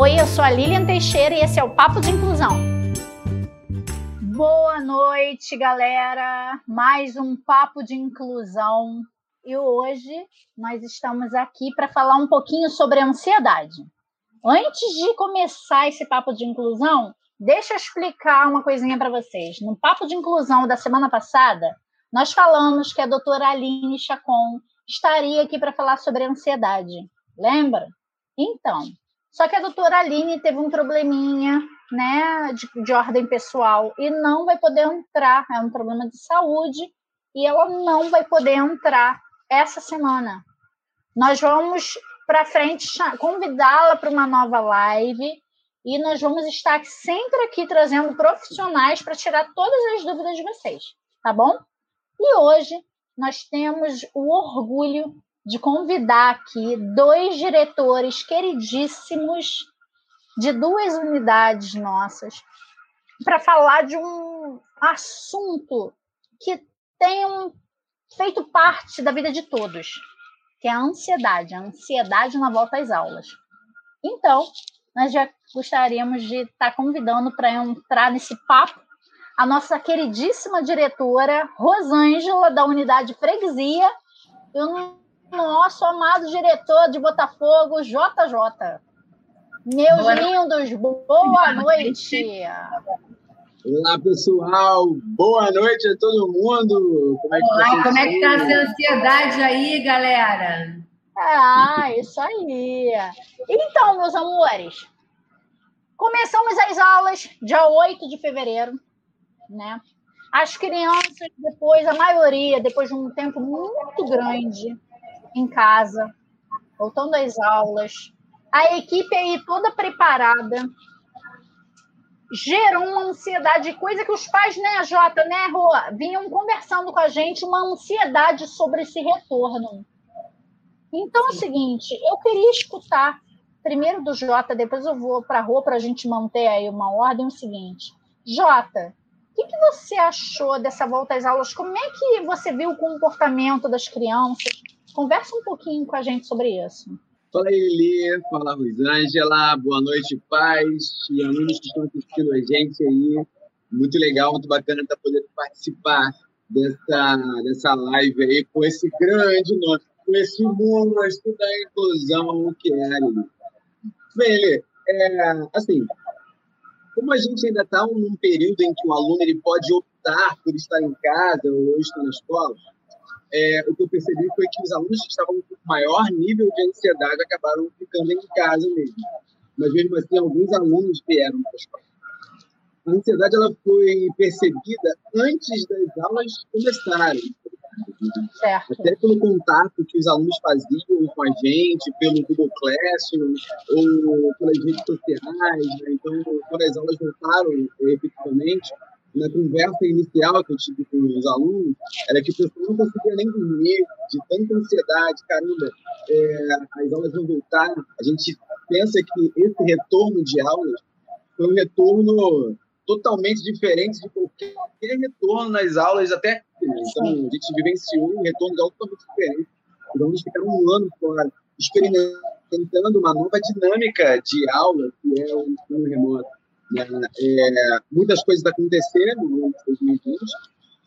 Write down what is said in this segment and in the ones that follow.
Oi, eu sou a Lilian Teixeira e esse é o Papo de Inclusão. Boa noite, galera! Mais um Papo de Inclusão. E hoje nós estamos aqui para falar um pouquinho sobre ansiedade. Antes de começar esse Papo de Inclusão, deixa eu explicar uma coisinha para vocês. No Papo de Inclusão da semana passada, nós falamos que a doutora Aline Chacon estaria aqui para falar sobre ansiedade. Lembra? Então, só que a doutora Aline teve um probleminha, né, de, de ordem pessoal e não vai poder entrar. É um problema de saúde e ela não vai poder entrar essa semana. Nós vamos para frente convidá-la para uma nova live e nós vamos estar sempre aqui trazendo profissionais para tirar todas as dúvidas de vocês, tá bom? E hoje nós temos o orgulho de convidar aqui dois diretores queridíssimos de duas unidades nossas para falar de um assunto que tem um, feito parte da vida de todos, que é a ansiedade, a ansiedade na volta às aulas. Então, nós já gostaríamos de estar convidando para entrar nesse papo a nossa queridíssima diretora Rosângela, da unidade Freguesia, e o nosso amado diretor de Botafogo, JJ. Meus boa lindos, boa noite. Olá, pessoal. Boa noite a todo mundo. Como é que Olá, como é que tá essa ansiedade aí, galera? Ah, isso aí. Então, meus amores, começamos as aulas dia 8 de fevereiro né? As crianças, depois, a maioria, depois de um tempo muito grande em casa, voltando às aulas, a equipe aí toda preparada, gerou uma ansiedade, coisa que os pais, né, Jota, né, Rô, vinham conversando com a gente, uma ansiedade sobre esse retorno. Então é o seguinte, eu queria escutar primeiro do Jota, depois eu vou para a Rô para a gente manter aí uma ordem, o seguinte. Jota, que, que você achou dessa volta às aulas? Como é que você viu o comportamento das crianças? Conversa um pouquinho com a gente sobre isso. Fala Eli, fala Rosângela, boa noite, pais e alunos que estão assistindo a gente aí. Muito legal, muito bacana estar podendo participar dessa, dessa live aí com esse grande nome, com esse monstro da inclusão que é Eli. Bem, Eli, é, assim, como a gente ainda está num período em que o aluno ele pode optar por estar em casa ou estar na escola, é, o que eu percebi foi que os alunos que estavam com maior nível de ansiedade acabaram ficando em casa mesmo. Mas mesmo assim, alguns alunos vieram para a escola. A ansiedade ela foi percebida antes das aulas começarem. Certo. Até pelo contato que os alunos faziam com a gente, pelo Google Classroom ou pelas redes sociais. Né? Então, quando as aulas voltaram efetivamente, na conversa inicial que eu tive com os alunos, era que o pessoal não conseguia nem dormir, de tanta ansiedade. Caramba, é, as aulas vão voltar. A gente pensa que esse retorno de aulas foi um retorno totalmente diferente de qualquer retorno nas aulas, até então a gente vivenciou um retorno totalmente diferente. Então, eles ficaram um ano fora, experimentando uma nova dinâmica de aula, que é o ensino remoto. Né? É, muitas coisas aconteceram no ano de 2020,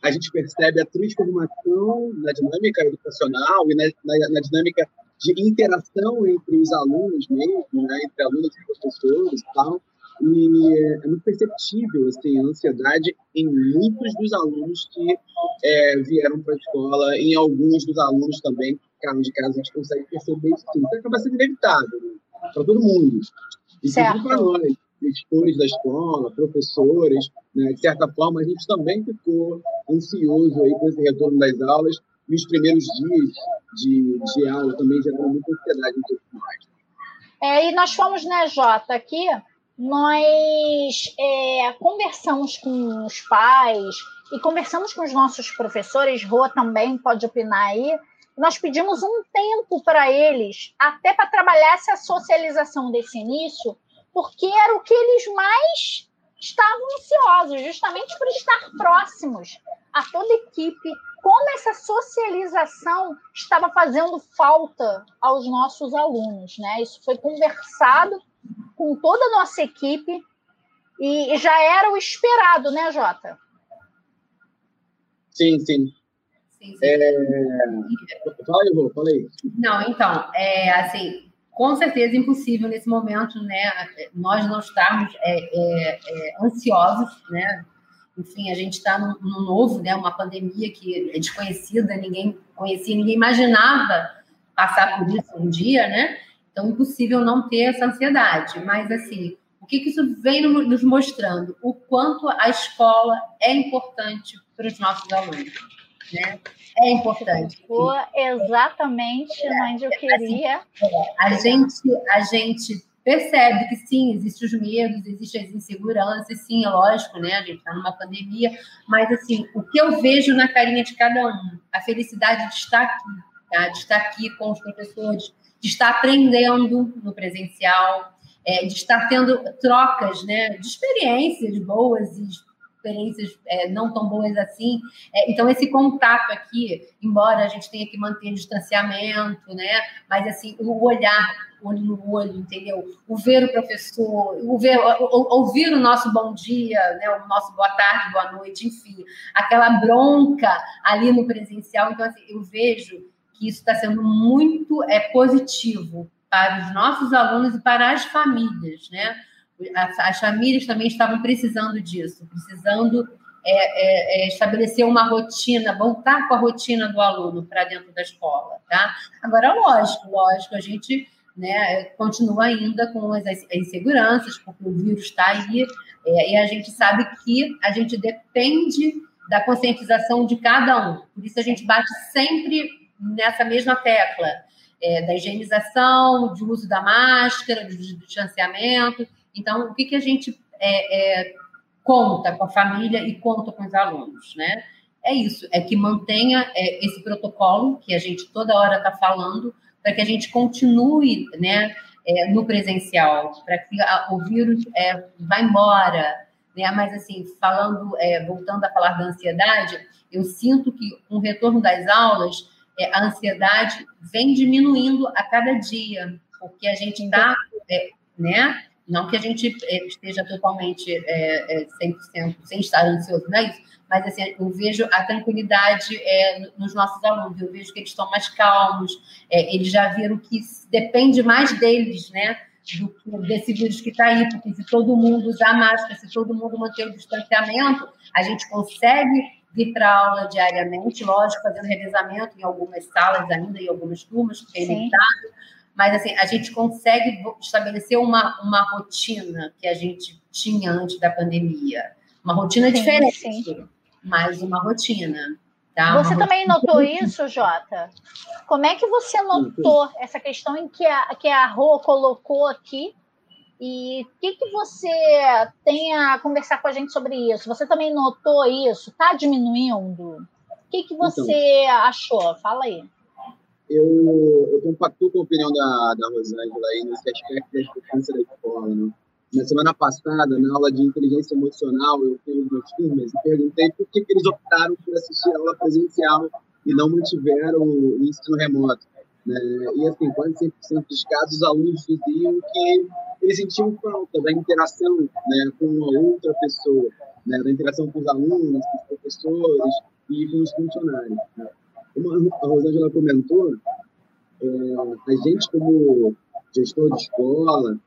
a gente percebe a transformação na dinâmica educacional e na, na, na dinâmica de interação entre os alunos mesmo, né? entre alunos e professores e tal. E é muito perceptível assim, a ansiedade em muitos dos alunos que é, vieram para a escola, em alguns dos alunos também que ficaram de casa, a gente consegue perceber isso tudo. Então, acaba sendo inevitável né? para todo mundo. E para nós, gestores da escola, professores, né? de certa forma, a gente também ficou ansioso aí com esse retorno das aulas. E os primeiros dias de, de aula também geraram muita ansiedade todos nós. É, e nós fomos, né, Jota, aqui nós é, conversamos com os pais e conversamos com os nossos professores, Rô também pode opinar aí. Nós pedimos um tempo para eles, até para trabalhar essa socialização desse início, porque era o que eles mais estavam ansiosos, justamente por estar próximos a toda a equipe. Como essa socialização estava fazendo falta aos nossos alunos, né? Isso foi conversado com toda a nossa equipe e, já era o esperado, né, Jota? Sim, sim. sim, sim. É... Fala, Ivo, fala aí. Não, então, é, assim, com certeza impossível nesse momento, né? Nós não estarmos é, é, é ansiosos, né? Enfim, a gente está no, novo, né? Uma pandemia que é desconhecida, ninguém conhecia, ninguém imaginava passar por isso um dia, né? Então, impossível não ter essa ansiedade. Mas, assim, o que, que isso vem nos mostrando? O quanto a escola é importante para os nossos alunos, né? É importante. Foi exatamente onde eu queria. Assim, a gente, a gente percebe que sim, existem os medos, existem as inseguranças, sim, é lógico, né? A gente está numa pandemia, mas assim, o que eu vejo na carinha de cada um, a felicidade de estar aqui, tá? de estar aqui com os professores, de estar aprendendo no presencial, é, de estar tendo trocas né, de experiências boas e experiências é, não tão boas assim. É, então, esse contato aqui, embora a gente tenha que manter distanciamento, né? Mas assim, o olhar, olho no olho, entendeu? O ver o professor, o ver, o, ouvir o nosso bom dia, né? O nosso boa tarde, boa noite, enfim, aquela bronca ali no presencial. Então, assim, eu vejo que isso está sendo muito é, positivo para os nossos alunos e para as famílias, né? as famílias também estavam precisando disso, precisando é, é, é, estabelecer uma rotina, voltar com a rotina do aluno para dentro da escola, tá? Agora, lógico, lógico, a gente né, continua ainda com as, as inseguranças, porque o vírus está aí, é, e a gente sabe que a gente depende da conscientização de cada um. Por isso a gente bate sempre nessa mesma tecla é, da higienização, de uso da máscara, do distanciamento, então, o que, que a gente é, é, conta com a família e conta com os alunos, né? É isso, é que mantenha é, esse protocolo que a gente toda hora está falando, para que a gente continue, né, é, no presencial, para que a, o vírus é, vá embora, né? Mas assim, falando, é, voltando a falar da ansiedade, eu sinto que com o retorno das aulas, a ansiedade vem diminuindo a cada dia, porque a gente está, é, né? Não que a gente eh, esteja totalmente é, é, 100% sem estar ansioso, não é isso? Mas assim, eu vejo a tranquilidade é, nos nossos alunos, eu vejo que eles estão mais calmos, é, eles já viram que depende mais deles, né? Do, desse vírus que está aí, porque se todo mundo usar máscara, se todo mundo manter o distanciamento, a gente consegue vir para aula diariamente, lógico, fazendo revezamento em algumas salas ainda, em algumas turmas, que é limitado, mas assim, a gente consegue estabelecer uma, uma rotina que a gente tinha antes da pandemia. Uma rotina sim, diferente, sim. mas uma rotina. Tá? Você uma também rotina. notou isso, Jota? Como é que você notou essa questão em que a, que a Rô colocou aqui? E o que, que você tem a conversar com a gente sobre isso? Você também notou isso? Está diminuindo? O que, que então. você então, achou? Fala aí eu, eu compacto com a opinião da, da Rosângela aí nesse aspecto da importância da escola. Né? Na semana passada, na aula de inteligência emocional, eu fui meus turmas e perguntei por que, que eles optaram por assistir a aula presencial e não mantiveram o ensino remoto. Né? E assim, quase 100% dos casos, os alunos diziam que eles sentiam falta da interação né, com uma outra pessoa, né, da interação com os alunos, com os professores e com os funcionários. Né? Como a Rosângela comentou, é, a gente, como gestor de escola,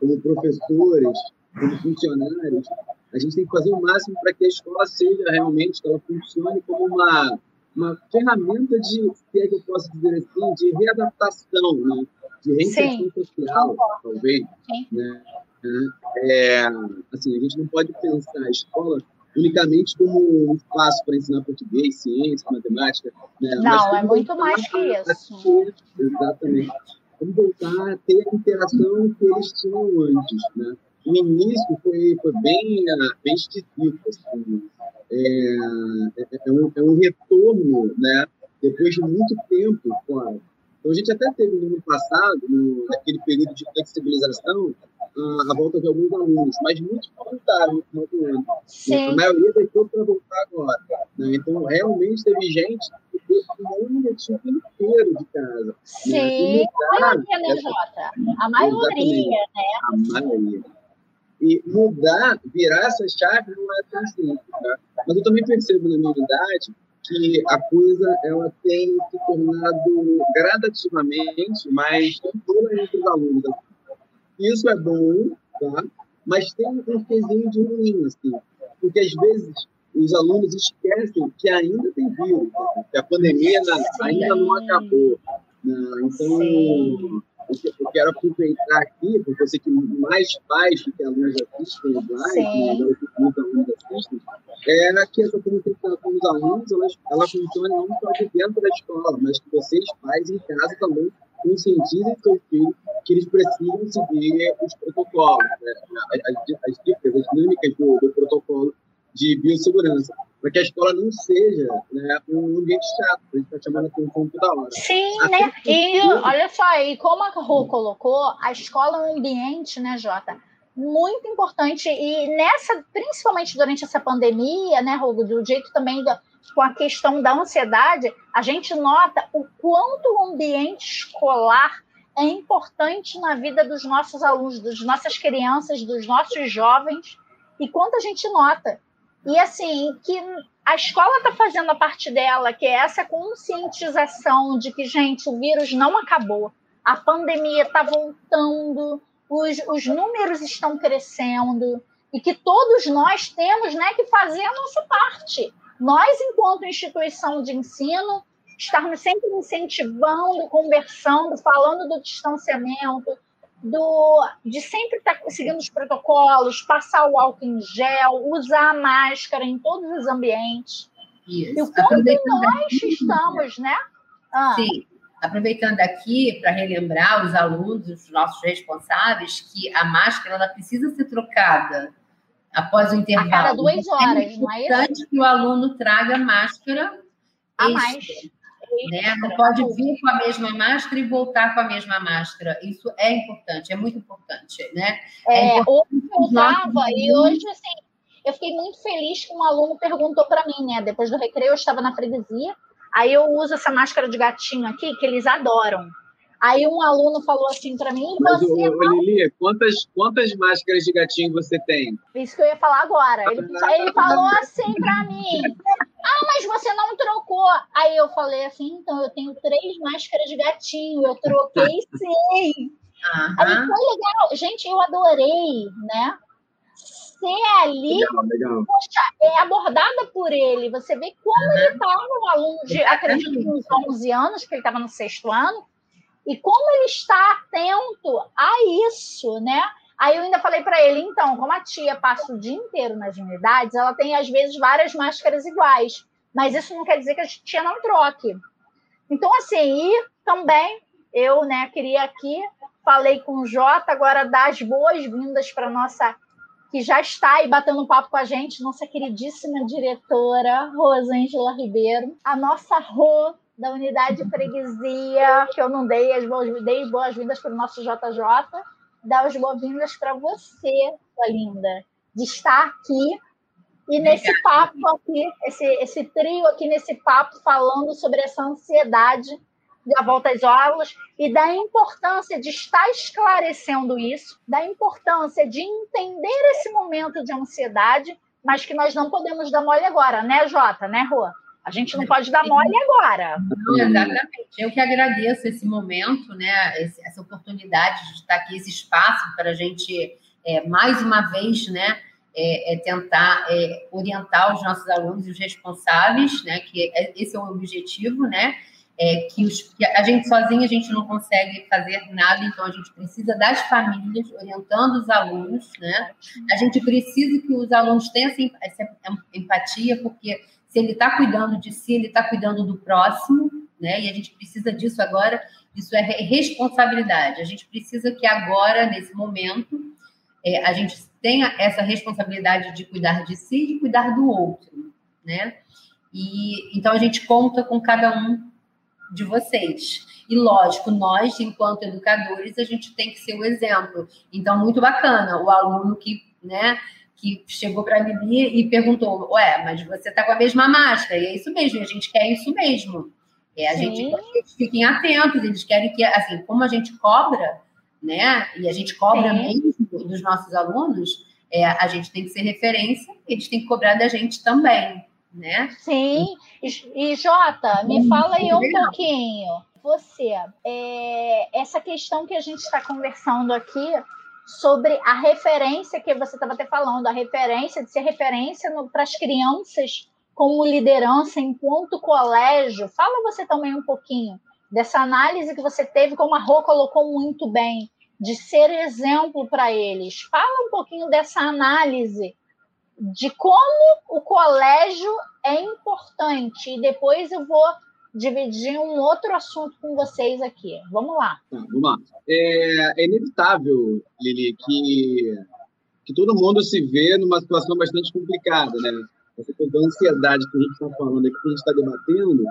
como professores, como funcionários, a gente tem que fazer o máximo para que a escola seja realmente, que ela funcione como uma, uma ferramenta de, se é que eu posso dizer assim, de readaptação, né? de reinserção social, talvez. Né? É, assim, a gente não pode pensar a escola unicamente como um espaço para ensinar português, ciência, matemática. Né? Não, é muito mais que isso. exatamente. Vamos voltar a ter a interação que eles tinham antes. Né? No início foi, foi bem, bem esquisito. Assim. É, é, é, um, é um retorno, né? depois de muito tempo fora. Então, a gente até teve no ano passado, no, naquele período de flexibilização, a, a volta de alguns alunos, mas muitos voltaram no final do ano. A maioria deixou para voltar agora. Né? Então, realmente teve gente que um tipo inteiro de casa. Sim, a maioria, né, Jota? A maioria, né? A maioria. E mudar, virar essa chave não é tão simples, tá? Mas eu também percebo na minha idade que a coisa ela tem se tornado gradativamente mais tranquila entre os alunos. Isso é bom, tá? mas tem um pezinho de ruim, assim, porque às vezes os alunos esquecem que ainda tem vírus, que a pandemia ainda não acabou. Né? Então, eu quero aproveitar aqui, porque eu sei que mais pais do que alunos assistem os lives, muitos alunos assistem, é que essa comunicação com os alunos ela, ela funciona não só de dentro da escola, mas que vocês, pais, em casa também conscientizem seus filhos que eles precisam seguir os protocolos, né? as, as, dicas, as dinâmicas do, do protocolo de biossegurança, para que a escola não seja né, um ambiente chato, a gente está chamando a atenção toda hora. Sim, Até né? E olha só, e como a Rô colocou, a escola é um ambiente, né, Jota? Muito importante, e nessa, principalmente durante essa pandemia, né, Rô, do jeito também da, com a questão da ansiedade, a gente nota o quanto o ambiente escolar é importante na vida dos nossos alunos, das nossas crianças, dos nossos jovens, e quanto a gente nota e assim, que a escola está fazendo a parte dela, que é essa conscientização de que, gente, o vírus não acabou, a pandemia está voltando, os, os números estão crescendo, e que todos nós temos né, que fazer a nossa parte. Nós, enquanto instituição de ensino, estarmos sempre incentivando, conversando, falando do distanciamento, do, de sempre estar tá seguindo os protocolos, passar o álcool em gel, usar a máscara em todos os ambientes. Isso. E o quanto nós aqui, estamos, né? Ah. Sim. Aproveitando aqui para relembrar os alunos, os nossos responsáveis, que a máscara ela precisa ser trocada após o intervalo. A cada duas então, horas, é não é isso? É importante que o aluno traga máscara a mais. Né? Não pode vir com a mesma máscara e voltar com a mesma máscara. Isso é importante, é muito importante. Né? É, é importante hoje eu estava, e hoje, assim, eu fiquei muito feliz que um aluno perguntou para mim, né? Depois do recreio, eu estava na freguesia, aí eu uso essa máscara de gatinho aqui, que eles adoram. Aí um aluno falou assim para mim. Mas, ô, não... Lili, quantas, quantas máscaras de gatinho você tem? Isso que eu ia falar agora. Ele, ele falou assim para mim: Ah, mas você não trocou. Aí eu falei assim: então eu tenho três máscaras de gatinho, eu troquei sim. Uhum. Aí foi legal. Gente, eu adorei, né? Ser ali, legal, legal. Poxa, é abordada por ele. Você vê como uhum. ele estava, um aluno de, acredito que uns 11 anos, porque ele estava no sexto ano e como ele está atento a isso, né? Aí eu ainda falei para ele, então, como a tia passa o dia inteiro nas unidades, ela tem às vezes várias máscaras iguais, mas isso não quer dizer que a tia não troque. Então, assim, e também eu, né, queria aqui, falei com o Jota, agora dar as boas-vindas para nossa, que já está aí batendo papo com a gente, nossa queridíssima diretora, Rosângela Ribeiro, a nossa Rô, da unidade de freguesia, que eu não dei as boas, boas-vindas para o nosso JJ, dar as boas-vindas para você, sua linda, de estar aqui e nesse papo aqui, esse, esse trio aqui nesse papo falando sobre essa ansiedade da volta às aulas e da importância de estar esclarecendo isso, da importância de entender esse momento de ansiedade, mas que nós não podemos dar mole agora, né, Jota, né, Rô? A gente não pode dar mole agora. Não, exatamente. Eu que agradeço esse momento, né? essa oportunidade de estar aqui, esse espaço para a gente, é, mais uma vez, né? É, é tentar é, orientar os nossos alunos e os responsáveis, né? Que é, esse é o objetivo, né? É, que, os, que a gente sozinha a gente não consegue fazer nada, então a gente precisa das famílias orientando os alunos, né? A gente precisa que os alunos tenham essa, essa empatia, porque se ele está cuidando de si, ele está cuidando do próximo, né? E a gente precisa disso agora. Isso é responsabilidade. A gente precisa que agora, nesse momento, é, a gente tenha essa responsabilidade de cuidar de si e de cuidar do outro, né? E então a gente conta com cada um de vocês. E lógico, nós, enquanto educadores, a gente tem que ser o exemplo. Então, muito bacana o aluno que, né, que chegou para Lili e perguntou: Ué, mas você está com a mesma máscara? E é isso mesmo, a gente quer isso mesmo. É, a Sim. gente quer que eles fiquem atentos, eles querem que, assim, como a gente cobra, né? E a gente cobra Sim. mesmo dos nossos alunos, é, a gente tem que ser referência, eles têm que cobrar da gente também, né? Sim. E, Jota, me fala aí um pouquinho. Você, é, essa questão que a gente está conversando aqui sobre a referência que você estava até falando, a referência de ser referência para as crianças como liderança enquanto colégio. Fala você também um pouquinho dessa análise que você teve, como a Rô colocou muito bem, de ser exemplo para eles. Fala um pouquinho dessa análise de como o colégio é importante e depois eu vou dividir um outro assunto com vocês aqui. Vamos lá. Tá, vamos lá. É, é, inevitável, Lili, que, que todo mundo se vê numa situação bastante complicada, né? Essa questão da ansiedade que a gente está falando aqui, que a gente está debatendo,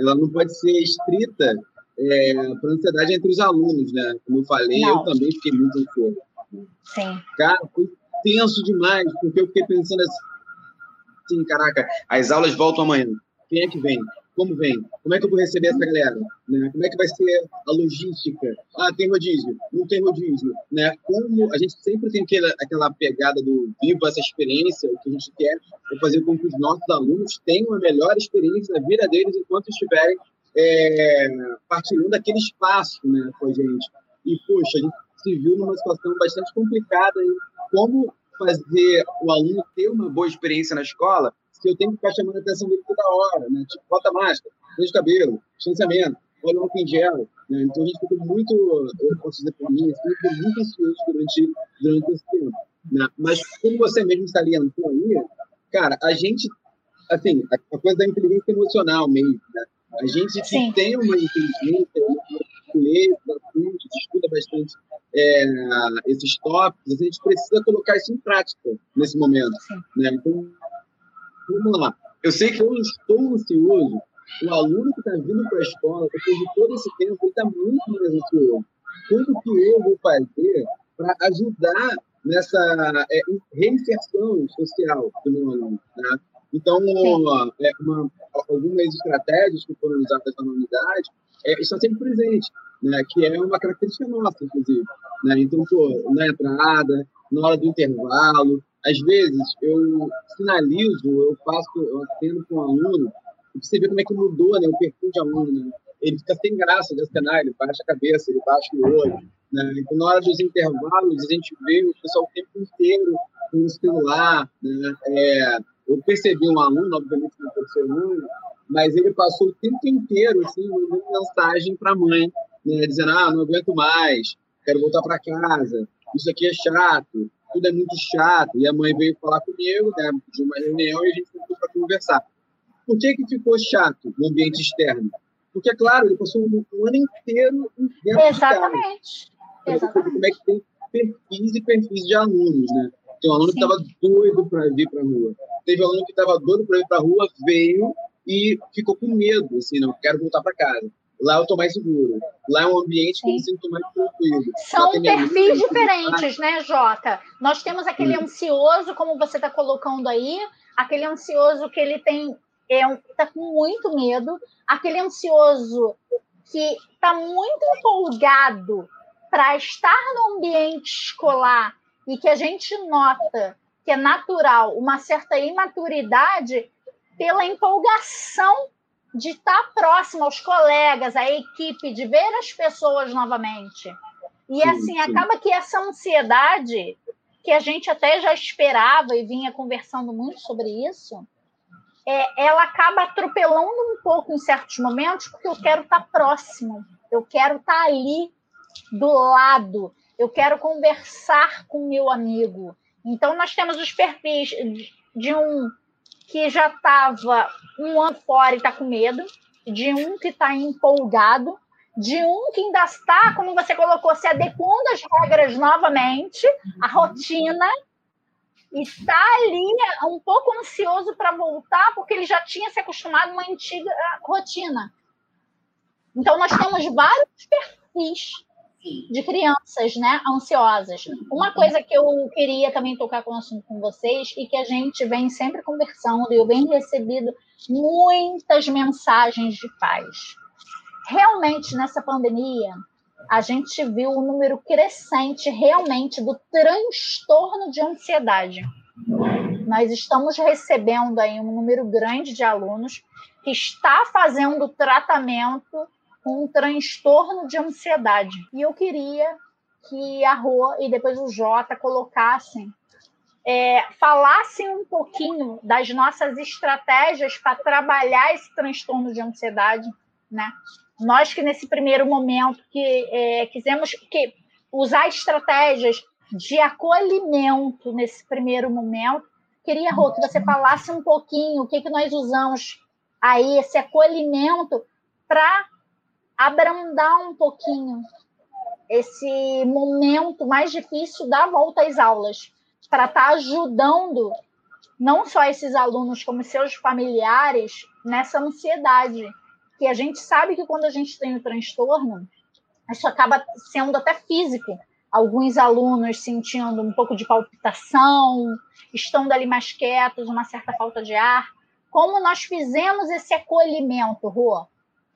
ela não pode ser estrita é, para ansiedade entre os alunos, né? Como eu falei, não. eu também fiquei muito ansioso. Sim. Cara, foi tenso demais, porque eu fiquei pensando assim, caraca, as aulas voltam amanhã. Quem é que vem? Como vem? Como é que eu vou receber essa galera? Né? Como é que vai ser a logística? Ah, tem rodízio? Não tem rodízio? Né? Como a gente sempre tem aquela, aquela pegada do vivo, essa experiência, o que a gente quer é fazer com que os nossos alunos tenham a melhor experiência da vida deles enquanto estiverem é, partilhando daquele espaço né, com a gente. E, poxa, a gente se viu numa situação bastante complicada em como fazer o aluno ter uma boa experiência na escola que eu tenho que ficar chamando a atenção dele toda hora, né? Tipo, bota máscara, de cabelo, distanciamento, olha o em gel, né? Então a gente ficou muito, eu posso dizer por mim, assim, ficou muito ansioso durante, durante esse tempo, né? Mas como você mesmo salientou aí, cara, a gente, assim, a, coisa da inteligência emocional mesmo, né? A gente Sim. tem uma inteligência, lê bastante, estuda bastante é, esses tópicos, a gente precisa colocar isso em prática nesse momento. Né? Então, vamos lá. Eu sei que eu estou ansioso. O aluno que está vindo para a escola, depois de todo esse tempo, ele está muito mais ansioso. Tudo que eu vou fazer para ajudar nessa é, reinserção social do meu aluno. Né? Então, é, uma, algumas estratégias que foram usadas na unidade é, estão sempre presentes, né? que é uma característica nossa, inclusive. Né? Então, pô, na entrada, na hora do intervalo, às vezes eu sinalizo, eu faço, eu atendo com o aluno, e você vê como é que mudou né, o perfil de aluno. Né? Ele fica sem graça de acenar, ele baixa a cabeça, ele baixa o olho. Né? Então, na hora dos intervalos, a gente vê o pessoal o tempo inteiro com o celular. Né? É, eu percebi um aluno, obviamente não foi seu aluno, mas ele passou o tempo inteiro assim, mandando mensagem para a mãe, né? dizendo: Ah, não aguento mais, quero voltar para casa, isso aqui é chato, tudo é muito chato. E a mãe veio falar comigo, né, de uma reunião, e a gente ficou para conversar. Por que, que ficou chato no ambiente externo? Porque, é claro, ele passou um, um ano inteiro dentro Exatamente. de casa. Exatamente. Como é que tem perfis e perfis de alunos, né? Tem um aluno Sim. que estava doido para vir para a rua. Teve um aluno que estava doido para ir para a rua, veio e ficou com medo, assim, não, quero voltar para casa. Lá eu estou mais seguro. Lá é um ambiente que Sim. eu me sinto mais tranquilo. São perfis diferentes, né, Jota? Nós temos aquele Sim. ansioso, como você está colocando aí, aquele ansioso que ele tem é tá com muito medo, aquele ansioso que está muito empolgado para estar no ambiente escolar e que a gente nota que é natural uma certa imaturidade pela empolgação de estar próximo aos colegas, à equipe, de ver as pessoas novamente. E assim, acaba que essa ansiedade, que a gente até já esperava e vinha conversando muito sobre isso, é, ela acaba atropelando um pouco em certos momentos, porque eu quero estar próximo, eu quero estar ali do lado, eu quero conversar com meu amigo. Então, nós temos os perfis de um que já estava um ano fora e está com medo, de um que está empolgado, de um que ainda está, como você colocou, se adequando às regras novamente, a rotina, e está ali um pouco ansioso para voltar, porque ele já tinha se acostumado a uma antiga rotina. Então, nós temos vários perfis de crianças, né, ansiosas. Uma coisa que eu queria também tocar com o assunto com vocês e que a gente vem sempre conversando e eu venho recebido muitas mensagens de pais. realmente nessa pandemia a gente viu um número crescente realmente do transtorno de ansiedade. Nós estamos recebendo aí um número grande de alunos que está fazendo tratamento um transtorno de ansiedade. E eu queria que a Rô e depois o Jota colocassem, é, falassem um pouquinho das nossas estratégias para trabalhar esse transtorno de ansiedade, né? Nós que nesse primeiro momento que é, quisemos que usar estratégias de acolhimento nesse primeiro momento, queria, Rô, que você falasse um pouquinho o que, que nós usamos aí, esse acolhimento, para abrandar um pouquinho esse momento mais difícil da volta às aulas, para estar tá ajudando não só esses alunos, como seus familiares nessa ansiedade. Que a gente sabe que quando a gente tem o transtorno, isso acaba sendo até físico. Alguns alunos sentindo um pouco de palpitação, estando ali mais quietos, uma certa falta de ar. Como nós fizemos esse acolhimento, Rô?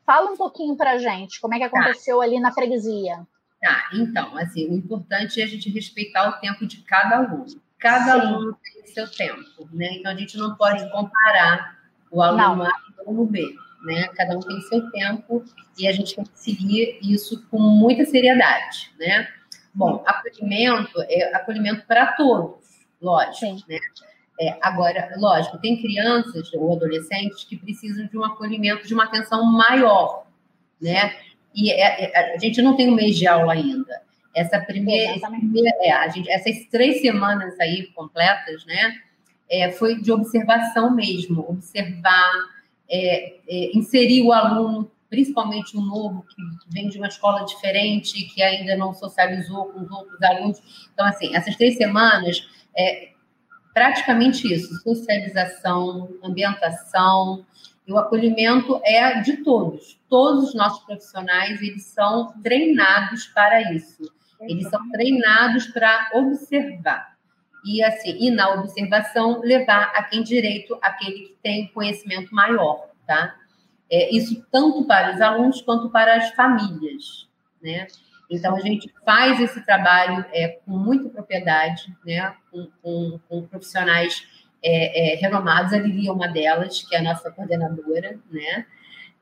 Fala um pouquinho para gente, como é que tá. aconteceu tá. ali na freguesia. Tá, então, assim, o importante é a gente respeitar o tempo de cada aluno. Cada Sim. aluno tem seu tempo, né? Então a gente não pode comparar o aluno não. A com o aluno B, né? Cada um tem seu tempo e a gente tem que seguir isso com muita seriedade, né? Bom, acolhimento é acolhimento para todos, lógico, Sim. né? É, agora, lógico, tem crianças ou adolescentes que precisam de um acolhimento, de uma atenção maior, né? E é, é, a gente não tem um mês de aula ainda. Essa primeira, primeira é, a gente, essas três semanas aí completas, né? É, foi de observação mesmo, observar, é, inserir o aluno, principalmente o novo que vem de uma escola diferente, que ainda não socializou com os outros alunos. Então, assim, essas três semanas é praticamente isso: socialização, ambientação, e o acolhimento é de todos. Todos os nossos profissionais, eles são treinados para isso. Eles são treinados para observar. E assim, e na observação levar a quem direito aquele que tem conhecimento maior, tá? É, isso tanto para os alunos quanto para as famílias, né? Então a gente faz esse trabalho é, com muita propriedade, né? Com, com, com profissionais é, é, renomados, a Lili é uma delas, que é a nossa coordenadora, né?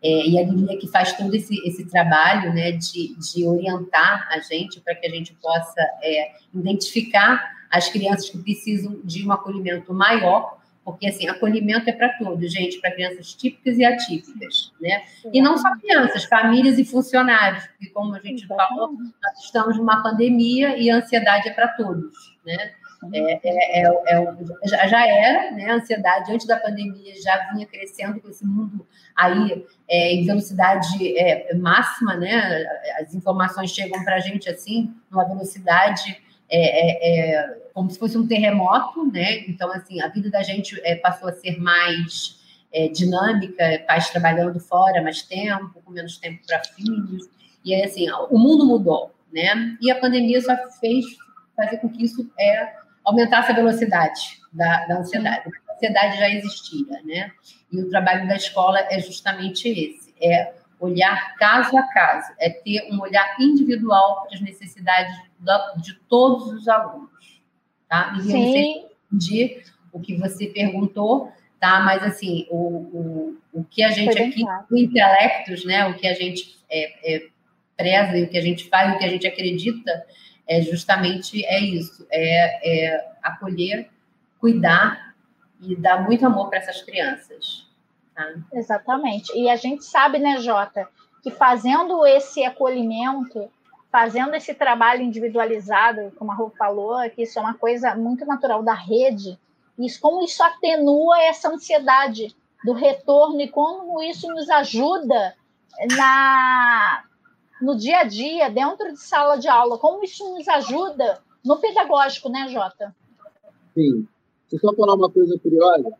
É, e a Lili é que faz todo esse, esse trabalho, né, de, de orientar a gente para que a gente possa é, identificar as crianças que precisam de um acolhimento maior, porque assim, acolhimento é para todos, gente, para crianças típicas e atípicas, né? E não só crianças, famílias e funcionários, porque como a gente falou, nós estamos numa pandemia e a ansiedade é para todos, né? É, é, é, é já, já, era, né? A ansiedade antes da pandemia já vinha crescendo com esse mundo aí é, em velocidade é, máxima, né? As informações chegam para a gente assim, numa velocidade como se fosse um terremoto, né? Então, assim, a vida da gente passou a ser mais dinâmica, pais trabalhando fora mais tempo, com menos tempo para filhos. E aí, assim, o mundo mudou, né? E a pandemia só fez fazer com que isso é, aumentasse a velocidade da, da ansiedade. A ansiedade já existia, né? E o trabalho da escola é justamente esse: é olhar caso a caso, é ter um olhar individual para as necessidades de todos os alunos, tá? E Sim. de o que você perguntou, tá? Mas assim, o, o, o que a gente aqui, o intelectos, né? O que a gente é, é, preza e o que a gente faz, o que a gente acredita, é justamente é isso, é, é acolher, cuidar e dar muito amor para essas crianças. Tá? Exatamente. E a gente sabe, né, Jota, que fazendo esse acolhimento, fazendo esse trabalho individualizado, como a Rô falou, que isso é uma coisa muito natural da rede, isso, como isso atenua essa ansiedade do retorno e como isso nos ajuda na no dia a dia, dentro de sala de aula, como isso nos ajuda no pedagógico, né, Jota? Sim. Deixa eu só falar uma coisa curiosa.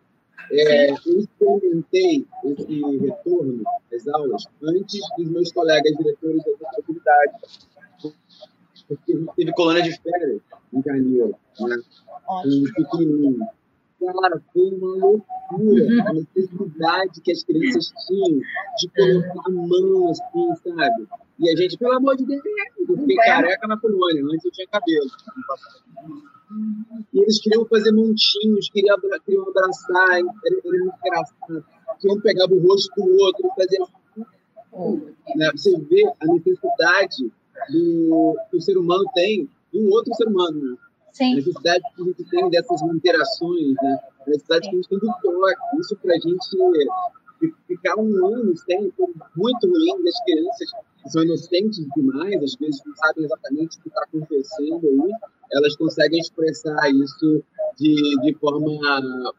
É, eu experimentei esse retorno às aulas antes dos meus colegas diretores da faculdade, gente teve colônia de férias em janeiro, né? Um pequenininho. Cara, foi uma loucura a necessidade que as crianças tinham de colocar a mão assim, sabe? E a gente, pelo amor de Deus, eu fiquei careca na colônia, antes eu tinha cabelo. E eles queriam fazer montinhos, queriam, queriam abraçar, era, era muito engraçado. Queriam pegar o rosto do outro, fazer. Né? Você vê a necessidade do, que o ser humano tem de um outro ser humano. Né? Sim. A necessidade que a gente tem dessas interações, né? a necessidade Sim. que a gente tem do toque. Isso para a gente ficar um ano sem muito ruim das crianças que são inocentes demais, às vezes não sabem exatamente o que está acontecendo aí, elas conseguem expressar isso de, de forma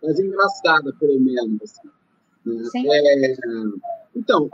mais engraçada, pelo menos. Assim, né? é, então,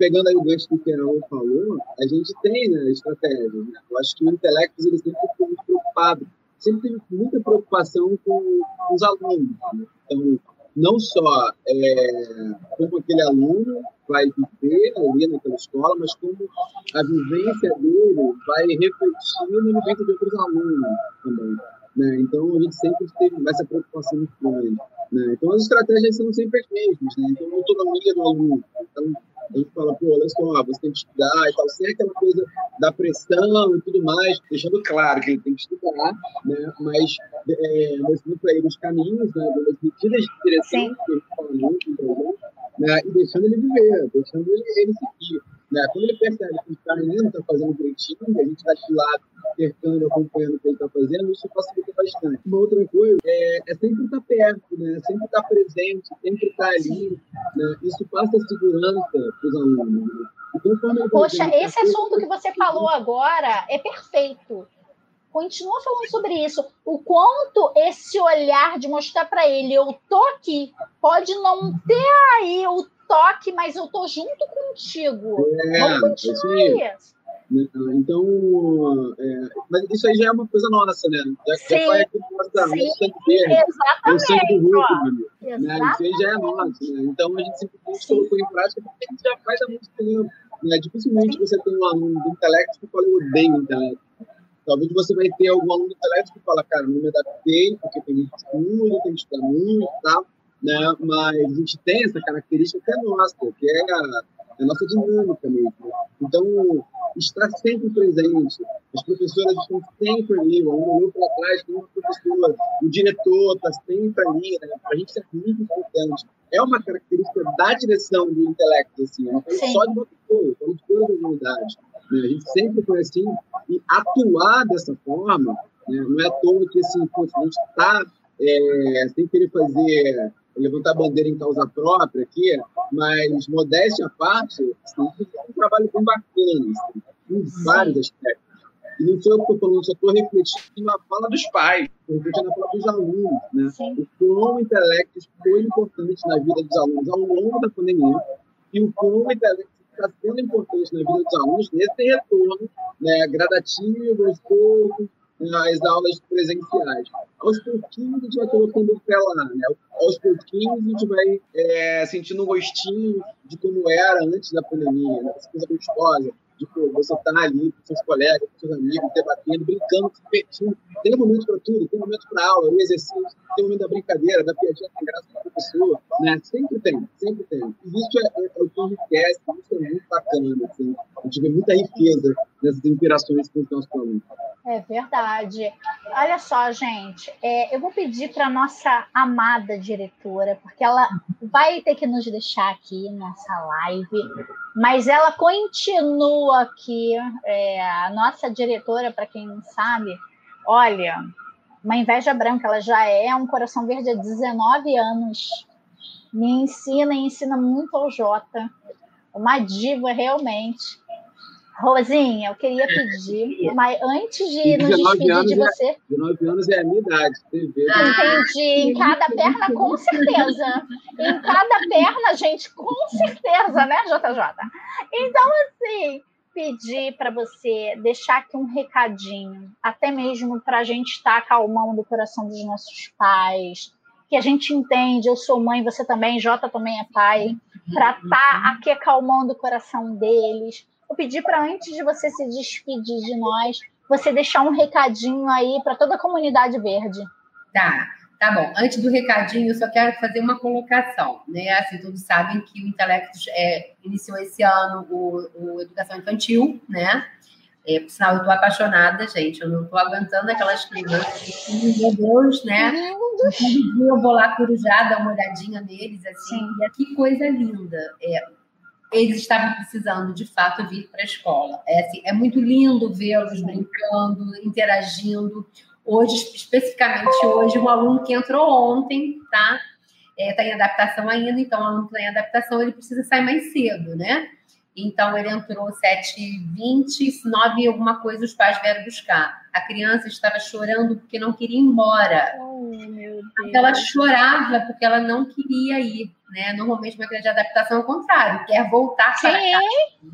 pegando aí o gancho do que Carol falou, a gente tem né, estratégias. Né? Eu acho que o intelecto ele sempre ficou muito preocupado, sempre teve muita preocupação com, os alunos. Né? Então, não só é, como aquele aluno vai viver ali naquela escola, mas como a vivência dele vai refletir na vivência de outros alunos também. Né? Então, a gente sempre teve essa preocupação muito grande. Né? Então, as estratégias são sempre as mesmas. Né? Então, a autonomia do aluno. Então, a gente fala, pô, olha só, você tem que estudar e tal, sem aquela coisa da pressão e tudo mais, deixando claro que ele tem que estudar, né? mas é, mostrando para ele os caminhos, né? as medidas de direção que ele fala muito, né? e deixando ele viver, deixando ele, ele seguir. Né? Quando ele percebe que o ainda está fazendo direitinho, a gente está de lado, cercando, acompanhando o que ele está fazendo, isso facilita bastante. Uma outra coisa é, é sempre estar tá perto, né? sempre estar tá presente, sempre estar tá ali. Né? Isso passa segurança para os alunos. Né? Então, Poxa, esse assunto que você falou agora é perfeito continua falando sobre isso. O quanto esse olhar de mostrar para ele, eu tô aqui, pode não ter aí o toque, mas eu tô junto contigo. É, Vamos continuar isso. Então, é, mas isso aí já é uma coisa nossa, né? Já que sim, é aquilo nossa, sim, sangue verde, o sangue do Hulk, né? Isso aí já é nosso, né? Então a gente simplesmente sim. colocou em prática porque a gente já faz há muito tempo. Né? Dificilmente você tem um aluno do intelecto que fala, eu odeio o intelecto. Talvez você vai ter algum aluno do intelecto que fala, cara, não me adaptei, porque tem muito estudo, tem que estudar muito e tal né? Mas a gente tem essa característica que é nossa, que é a, a nossa dinâmica mesmo. Então, estar sempre presente. As professoras estão sempre ali, um olhou para trás, tem uma professora, o diretor está sempre ali, né? Para a gente é muito importante. É uma característica da direção do intelecto, assim, é uma coisa só de uma pessoa, é de toda a comunidade. Né? A gente sempre foi assim, e atuar dessa forma, né? não é à toa que assim, a gente está é, sem querer fazer levantar bandeira em causa própria aqui, mas modéstia à parte, assim, é um trabalho bem bacana, assim, em vários aspectos. E não sou eu que estou falando, só estou refletindo na fala dos pais, refletindo na fala dos alunos, né? O quão o intelecto foi importante na vida dos alunos ao longo da pandemia e o quão o intelecto está sendo importante na vida dos alunos nesse retorno né, gradativo, aos poucos, as aulas presenciais. Aos pouquinhos a gente vai colocando o pé lá, né? Aos pouquinhos a gente vai é, sentindo um gostinho de como era antes da pandemia, né? essa coisa gostosa, de pô, você estar tá ali com seus colegas, com seus amigos, debatendo, brincando, competindo. Tem momento para tudo, tem momento para aula, o exercício, tem momento da brincadeira, da piadinha tem graça da professora, né? Sempre tem, sempre tem. E isso é, é, é o que enriquece, isso é muito bacana, assim. A gente vê muita riqueza nessas interações com os nossos alunos. É verdade. Olha só, gente, é, eu vou pedir para nossa amada diretora, porque ela vai ter que nos deixar aqui nessa live, mas ela continua aqui. É, a nossa diretora, para quem não sabe, olha, uma inveja branca, ela já é um coração verde há 19 anos. Me ensina e ensina muito ao Jota. Uma diva realmente. Rosinha, eu queria pedir, mas antes de nos despedir de você. É, 19 anos é a minha idade. Entendi. Em cada perna, com certeza. Em cada perna, gente, com certeza, né, JJ? Então, assim, pedir para você deixar aqui um recadinho, até mesmo para a gente estar acalmando o coração dos nossos pais, que a gente entende, eu sou mãe, você também, Jota também é pai, para estar tá aqui acalmando o coração deles Vou pedir para antes de você se despedir de nós, você deixar um recadinho aí para toda a comunidade verde. Tá. Tá bom. Antes do recadinho, eu só quero fazer uma colocação, né? Assim, todos sabem que o Intelectos é, iniciou esse ano o, o Educação Infantil, né? É, por sinal, eu estou apaixonada, gente. Eu não estou aguentando aquelas crianças. Meu Deus, né? Todo dia eu vou lá corujar, dar uma olhadinha neles, assim. E que coisa linda. É, eles estavam precisando, de fato, vir para a escola. É, assim, é muito lindo vê-los brincando, interagindo. Hoje, especificamente hoje, um aluno que entrou ontem, tá? Está é, em adaptação ainda, então o aluno que está em adaptação, ele precisa sair mais cedo, né? Então, ele entrou 7h20, 9 alguma coisa, os pais vieram buscar. A criança estava chorando porque não queria ir embora. Oh, meu Deus. Ela chorava porque ela não queria ir. Né? Normalmente, uma criança de adaptação é o contrário, quer voltar Sim. para casa.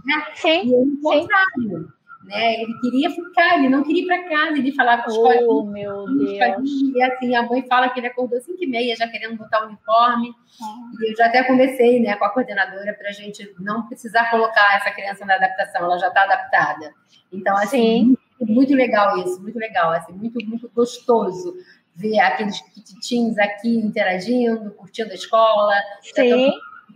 Né? Sim. E é o contrário né? Ele queria ficar, ele não queria ir para casa, ele falava os oh, meu Deus. E assim, a mãe fala que ele acordou 5 e meia, já querendo botar o uniforme. Ah. E eu já até conversei né, com a coordenadora para a gente não precisar colocar essa criança na adaptação, ela já está adaptada. Então, assim, muito, muito, legal isso, muito legal, assim, muito, muito gostoso ver aqueles petitins aqui interagindo, curtindo a escola, Sim.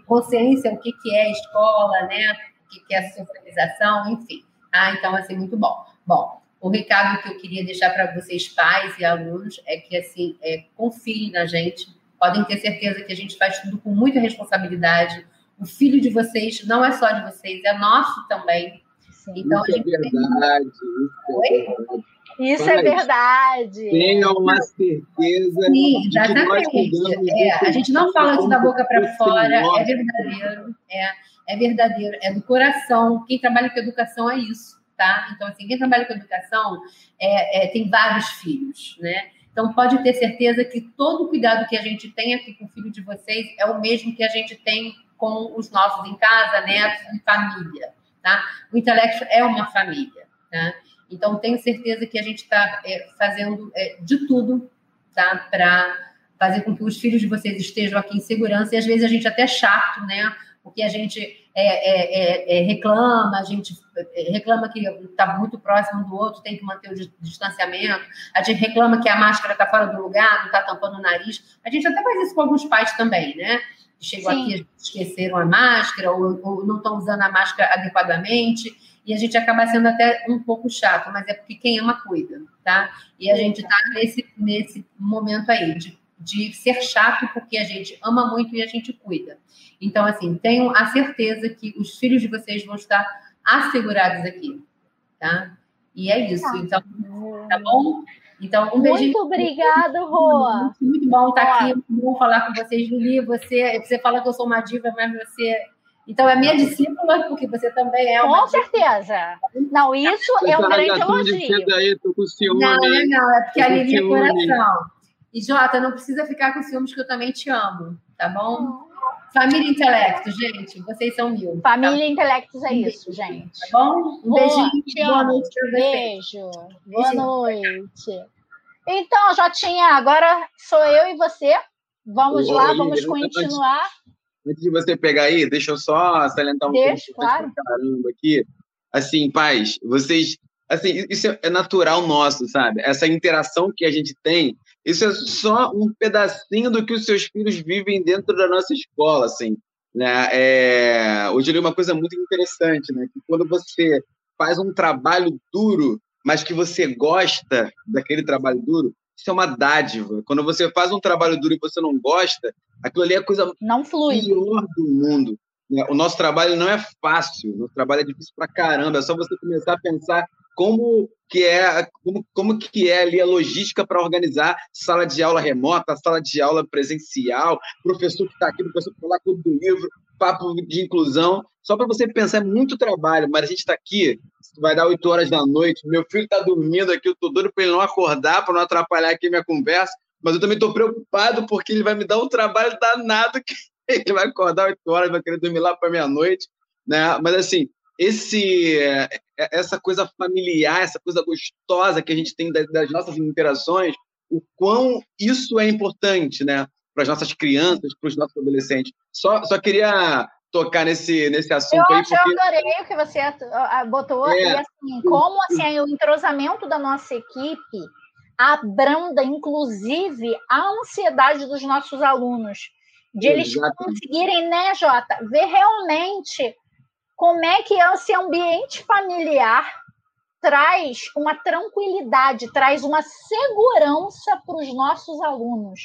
consciência o que, que é escola, né? O que, que é socialização, enfim. Ah, então, assim, muito bom. Bom, o recado que eu queria deixar para vocês, pais e alunos, é que, assim, é, confiem na gente. Podem ter certeza que a gente faz tudo com muita responsabilidade. O filho de vocês não é só de vocês, é nosso também. Sim, então, isso a gente é verdade. Tem... Isso é verdade. Tenha uma certeza. Sim, exatamente. É, a gente não fala isso da boca para fora, é verdadeiro. É é verdadeiro, é do coração. Quem trabalha com educação é isso, tá? Então, assim, quem trabalha com educação é, é, tem vários filhos, né? Então, pode ter certeza que todo o cuidado que a gente tem aqui com o filho de vocês é o mesmo que a gente tem com os nossos em casa, netos e família, tá? O intelecto é uma família, tá? Então, tenho certeza que a gente está é, fazendo é, de tudo, tá? Para fazer com que os filhos de vocês estejam aqui em segurança. E às vezes a gente até é chato, né? Porque a gente é, é, é, é, reclama, a gente é, reclama que está muito próximo do outro, tem que manter o distanciamento, a gente reclama que a máscara está fora do lugar, não está tampando o nariz. A gente até faz isso com alguns pais também, né? Chegam Sim. aqui, esqueceram a máscara, ou, ou não estão usando a máscara adequadamente, e a gente acaba sendo até um pouco chato, mas é porque quem ama cuida, tá? E a gente está nesse, nesse momento aí de, de ser chato porque a gente ama muito e a gente cuida. Então, assim, tenham a certeza que os filhos de vocês vão estar assegurados aqui, tá? E é isso. Tá. Então, tá bom? Então, um beijinho. Muito obrigada, Roa. Muito, muito bom estar aqui, muito bom falar com vocês, Lili. Você, você fala que eu sou uma diva, mas você então, é minha discípula, porque você também é uma. Com certeza. Não, isso é um grande elogio. Aí, tô com ciúme, não, não, não, é porque a Lili é coração. E, Jota, não precisa ficar com ciúmes, que eu também te amo, tá bom? Família Intelecto, gente, vocês são mil. Família tá? Intelectos é isso, gente. Tá bom? Um beijinho. Boa noite pra Beijo. Boa noite. Então, Jotinha, agora sou eu e você. Vamos Oi, lá, vamos continuar. Antes de você pegar aí, deixa eu só salientar um pouco. claro. caramba aqui. Assim, pais, vocês assim, isso é natural nosso, sabe? Essa interação que a gente tem, isso é só um pedacinho do que os seus filhos vivem dentro da nossa escola, assim. Né? É... Hoje eu li uma coisa muito interessante, né? Que quando você faz um trabalho duro, mas que você gosta daquele trabalho duro, isso é uma dádiva. Quando você faz um trabalho duro e você não gosta, aquilo ali é a coisa não flui. pior do mundo. Né? O nosso trabalho não é fácil, o nosso trabalho é difícil pra caramba. É só você começar a pensar como que é como, como que é ali a logística para organizar sala de aula remota, sala de aula presencial, professor que está aqui, professor que está lá com o livro, papo de inclusão, só para você pensar, é muito trabalho, mas a gente está aqui, vai dar 8 horas da noite, meu filho está dormindo aqui, eu estou doido para ele não acordar, para não atrapalhar aqui minha conversa, mas eu também estou preocupado porque ele vai me dar um trabalho danado que ele vai acordar 8 horas, vai querer dormir lá para meia-noite, né? Mas assim, esse é, essa coisa familiar, essa coisa gostosa que a gente tem das nossas interações, o quão isso é importante, né? Para as nossas crianças, para os nossos adolescentes. Só, só queria tocar nesse, nesse assunto eu, aí. Porque... Eu adorei o que você botou, é, e assim, como assim, o entrosamento da nossa equipe abranda, inclusive, a ansiedade dos nossos alunos, de eles conseguirem, né, Jota, ver realmente como é que esse ambiente familiar traz uma tranquilidade, traz uma segurança para os nossos alunos.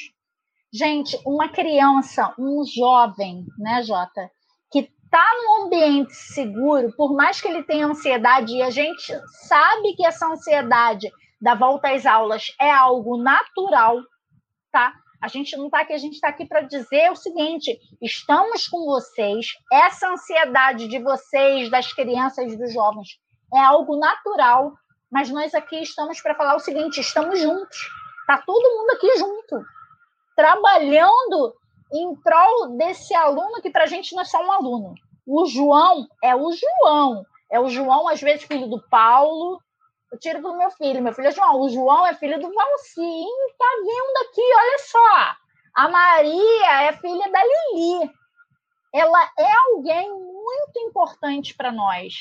Gente, uma criança, um jovem, né, Jota, que está num ambiente seguro, por mais que ele tenha ansiedade, e a gente sabe que essa ansiedade da volta às aulas é algo natural, tá? A gente não está aqui, a gente está aqui para dizer o seguinte: estamos com vocês, essa ansiedade de vocês, das crianças e dos jovens, é algo natural, mas nós aqui estamos para falar o seguinte: estamos juntos, tá todo mundo aqui junto, trabalhando em prol desse aluno que para a gente não é só um aluno. O João é o João, é o João, às vezes, filho do Paulo, eu tiro pro meu filho. Meu filho é João. O João é filho do Valcim. Tá vindo aqui, olha só. A Maria é filha da Lili. Ela é alguém muito importante para nós.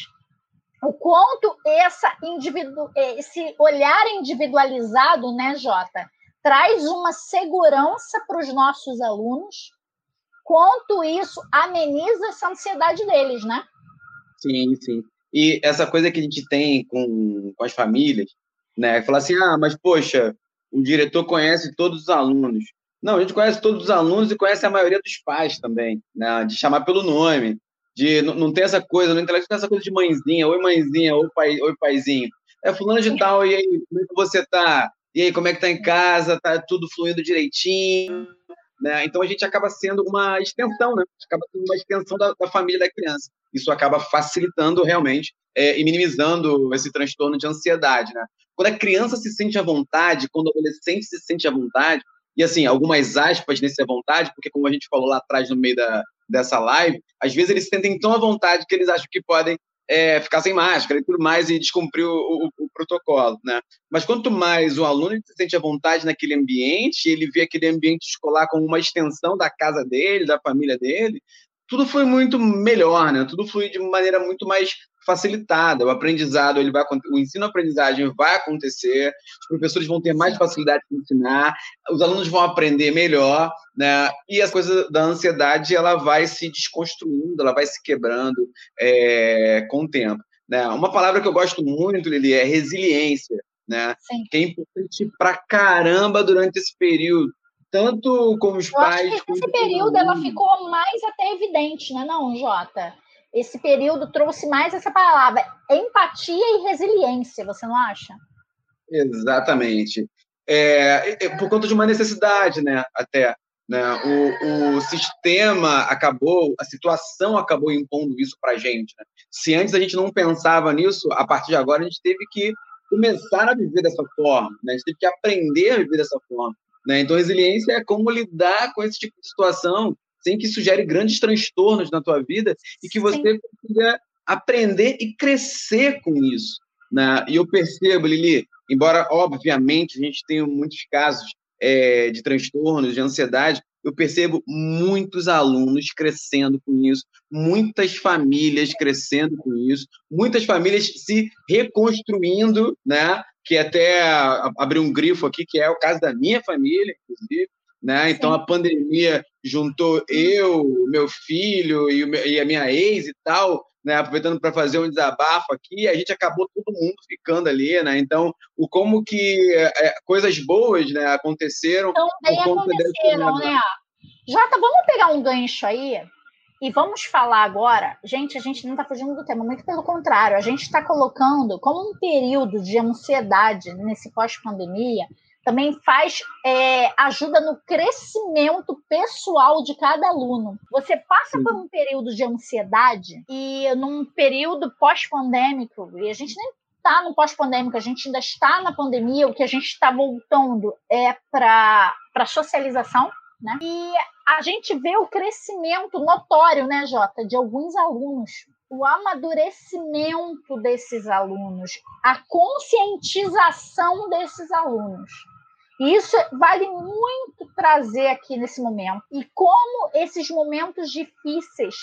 O quanto essa individu esse olhar individualizado, né, Jota, traz uma segurança para os nossos alunos, quanto isso ameniza essa ansiedade deles, né? Sim, sim. E essa coisa que a gente tem com, com as famílias, né? Falar assim, ah, mas poxa, o diretor conhece todos os alunos. Não, a gente conhece todos os alunos e conhece a maioria dos pais também, né? De chamar pelo nome, de não, não ter essa coisa, no intelecto tem essa coisa de mãezinha, oi mãezinha, oi, pai, oi paizinho. É fulano de tal, e aí, como é que você tá? E aí, como é que tá em casa? Tá tudo fluindo direitinho? Né? Então a gente acaba sendo uma extensão, né? Acaba sendo uma extensão da, da família da criança isso acaba facilitando realmente é, e minimizando esse transtorno de ansiedade, né? Quando a criança se sente à vontade, quando o adolescente se sente à vontade, e assim, algumas aspas nesse à vontade, porque como a gente falou lá atrás no meio da, dessa live, às vezes eles se sentem tão à vontade que eles acham que podem é, ficar sem máscara e tudo mais e descumprir o, o, o, protocolo, né? Mas quanto mais o aluno se sente à vontade naquele ambiente, ele vê aquele ambiente escolar como uma extensão da casa dele, da família dele, tudo foi muito melhor, né? Tudo flui de maneira muito mais facilitada. O aprendizado, ele vai o ensino-aprendizagem vai acontecer, os professores vão ter mais facilidade de ensinar, os alunos vão aprender melhor, né? E a coisa da ansiedade, ela vai se desconstruindo, ela vai se quebrando é, com o tempo. Né? Uma palavra que eu gosto muito, Lili, é resiliência, né? Sim. Que é importante pra caramba durante esse período tanto com os eu pais. Acho que esse período ela ficou mais até evidente, né, não, Jota? Esse período trouxe mais essa palavra, empatia e resiliência, você não acha? Exatamente. É, é, por conta de uma necessidade, né? Até. Né? O, o sistema acabou, a situação acabou impondo isso para a gente. Né? Se antes a gente não pensava nisso, a partir de agora a gente teve que começar a viver dessa forma, né? a gente teve que aprender a viver dessa forma. Né? Então, resiliência é como lidar com esse tipo de situação sem que isso gere grandes transtornos na tua vida e que você Sim. consiga aprender e crescer com isso. Né? E eu percebo, Lili, embora, obviamente, a gente tenha muitos casos é, de transtornos, de ansiedade, eu percebo muitos alunos crescendo com isso, muitas famílias crescendo com isso, muitas famílias se reconstruindo, né? Que até abrir um grifo aqui, que é o caso da minha família, inclusive, né? Então Sim. a pandemia juntou eu, meu filho e, a minha ex e tal, né, aproveitando para fazer um desabafo aqui, a gente acabou todo mundo ficando ali, né? Então, o como que é, coisas boas, né, aconteceram. Também aconteceram, né? Jota, vamos pegar um gancho aí e vamos falar agora. Gente, a gente não está fugindo do tema, muito pelo contrário, a gente está colocando como um período de ansiedade nesse pós-pandemia também faz é, ajuda no crescimento pessoal de cada aluno. Você passa por um período de ansiedade e num período pós-pandêmico, e a gente nem está no pós-pandêmico, a gente ainda está na pandemia, o que a gente está voltando é para a socialização, né? E a gente vê o crescimento notório, né, Jota, de alguns alunos o amadurecimento desses alunos, a conscientização desses alunos. E isso vale muito trazer aqui nesse momento. E como esses momentos difíceis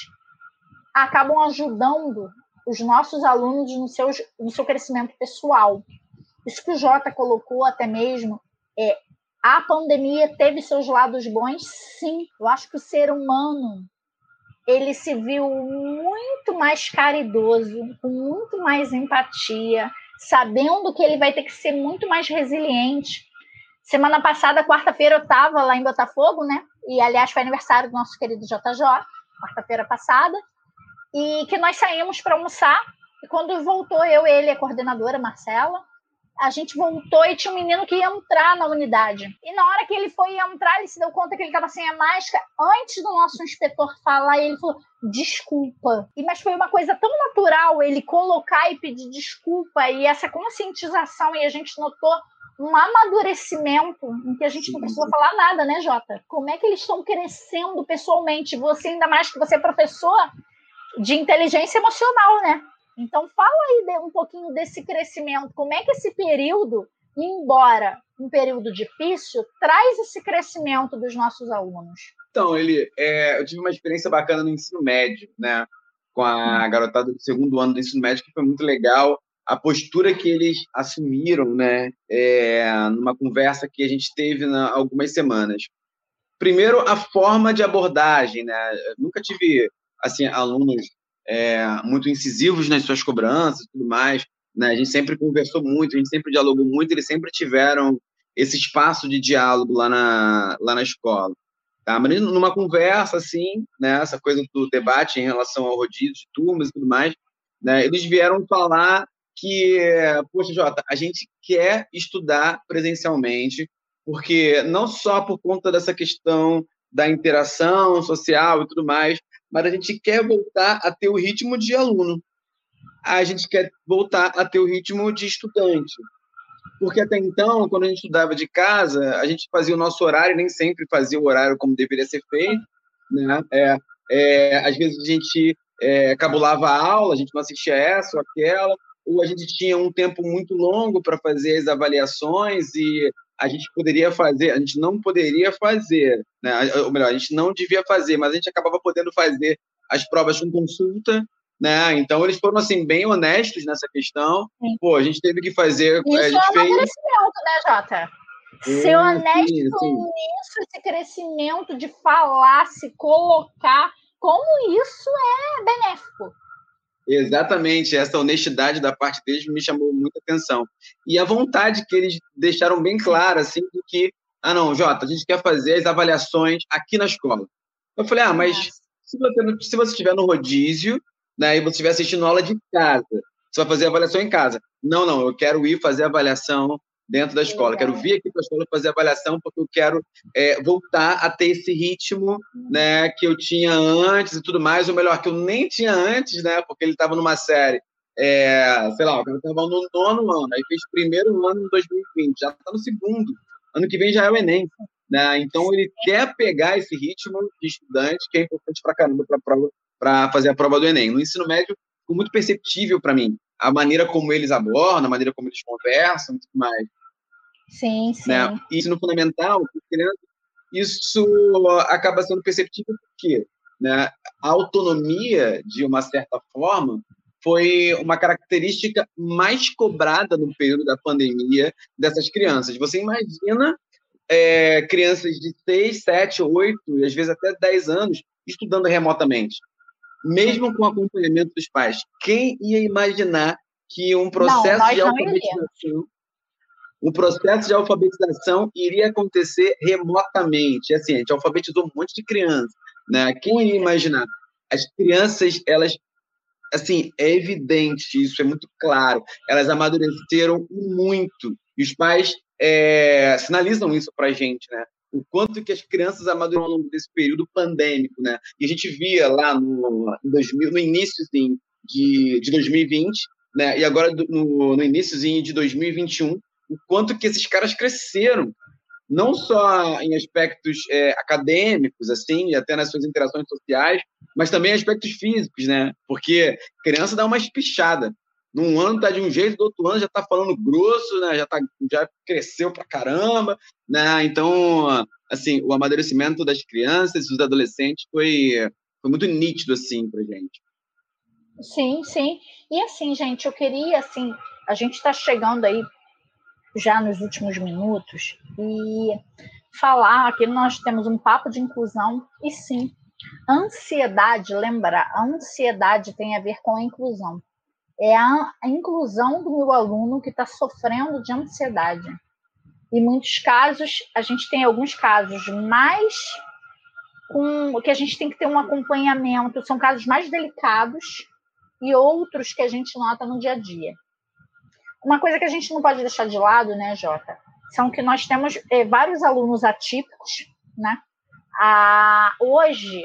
acabam ajudando os nossos alunos no seu, no seu crescimento pessoal. isso que o Jota colocou até mesmo, é, a pandemia teve seus lados bons, sim. Eu acho que o ser humano ele se viu muito mais caridoso, com muito mais empatia, sabendo que ele vai ter que ser muito mais resiliente. Semana passada, quarta-feira, eu estava lá em Botafogo, né? E, aliás, foi aniversário do nosso querido JJ, quarta-feira passada, e que nós saímos para almoçar. E quando voltou eu, ele, a coordenadora, Marcela, a gente voltou e tinha um menino que ia entrar na unidade. E na hora que ele foi entrar, ele se deu conta que ele estava sem a máscara. Antes do nosso inspetor falar, ele falou: desculpa. E, mas foi uma coisa tão natural ele colocar e pedir desculpa e essa conscientização, e a gente notou um amadurecimento em que a gente não precisou falar nada, né, Jota? Como é que eles estão crescendo pessoalmente? Você, ainda mais que você é professor de inteligência emocional, né? Então, fala aí um pouquinho desse crescimento. Como é que esse período, embora um período difícil, traz esse crescimento dos nossos alunos? Então, ele, é, eu tive uma experiência bacana no ensino médio, né? Com a hum. garotada do segundo ano do ensino médio, que foi muito legal. A postura que eles assumiram, né? É, numa conversa que a gente teve há algumas semanas. Primeiro, a forma de abordagem, né? Eu nunca tive assim alunos é, muito incisivos nas suas cobranças e tudo mais. Né? A gente sempre conversou muito, a gente sempre dialogou muito, eles sempre tiveram esse espaço de diálogo lá na, lá na escola. Tá? Mas numa conversa, assim, né, essa coisa do debate em relação ao rodízio de turmas e tudo mais, né, eles vieram falar que, poxa, Jota, a gente quer estudar presencialmente, porque não só por conta dessa questão da interação social e tudo mais, mas a gente quer voltar a ter o ritmo de aluno. A gente quer voltar a ter o ritmo de estudante. Porque até então, quando a gente estudava de casa, a gente fazia o nosso horário, nem sempre fazia o horário como deveria ser feito. Né? É, é, às vezes a gente é, cabulava a aula, a gente não assistia essa ou aquela, ou a gente tinha um tempo muito longo para fazer as avaliações e a gente poderia fazer, a gente não poderia fazer, né? ou melhor, a gente não devia fazer, mas a gente acabava podendo fazer as provas com consulta, né? Então eles foram assim bem honestos nessa questão. Sim. Pô, a gente teve que fazer. Isso a gente é um fez... crescimento, né, Jota? Ser honesto sim, sim. nisso, esse crescimento de falar, se colocar, como isso é benéfico. Exatamente, essa honestidade da parte deles me chamou muita atenção. E a vontade que eles deixaram bem clara, assim, de que, ah, não, Jota, a gente quer fazer as avaliações aqui na escola. Eu falei, ah, mas se você, se você estiver no rodízio, né, e você estiver assistindo aula de casa, você vai fazer a avaliação em casa. Não, não, eu quero ir fazer a avaliação dentro da escola. Quero vir aqui para a escola fazer avaliação porque eu quero é, voltar a ter esse ritmo, né, que eu tinha antes e tudo mais, ou melhor, que eu nem tinha antes, né, porque ele estava numa série, é, sei lá, estava no nono ano, aí fez primeiro ano em 2020, já está no segundo, ano que vem já é o Enem, né, então ele quer pegar esse ritmo de estudante, que é importante para caramba para fazer a prova do Enem. No ensino médio, ficou muito perceptível para mim a maneira como eles abordam, a maneira como eles conversam e tudo mais. Sim, né? sim. Né? Isso no fundamental, isso acaba sendo perceptível porque né, a autonomia, de uma certa forma, foi uma característica mais cobrada no período da pandemia dessas crianças. Você imagina é, crianças de 6, 7, 8 e às vezes até 10 anos estudando remotamente mesmo com acompanhamento dos pais. Quem ia imaginar que um processo não, de alfabetização um processo de alfabetização iria acontecer remotamente. Assim, a gente alfabetizou um monte de crianças, né? Quem ia imaginar? As crianças, elas, assim, é evidente isso, é muito claro. Elas amadureceram muito e os pais é, sinalizam isso para a gente, né? Quanto que as crianças amadureceram ao longo desse período pandêmico, né? E a gente via lá no, 2000, no início de, de 2020, né? E agora no, no iníciozinho de 2021, o quanto que esses caras cresceram, não só em aspectos é, acadêmicos, assim, e até nas suas interações sociais, mas também em aspectos físicos, né? Porque criança dá uma espichada. Num ano tá de um jeito, do outro ano já tá falando grosso, né? Já, tá, já cresceu pra caramba, né? Então, assim, o amadurecimento das crianças, dos adolescentes foi, foi muito nítido, assim, pra gente. Sim, sim. E assim, gente, eu queria, assim, a gente está chegando aí já nos últimos minutos e falar que nós temos um papo de inclusão e sim, ansiedade, lembrar, a ansiedade tem a ver com a inclusão. É a, a inclusão do meu aluno que está sofrendo de ansiedade. Em muitos casos, a gente tem alguns casos mais com que a gente tem que ter um acompanhamento, são casos mais delicados e outros que a gente nota no dia a dia. Uma coisa que a gente não pode deixar de lado, né, Jota, são que nós temos é, vários alunos atípicos, né? A, hoje,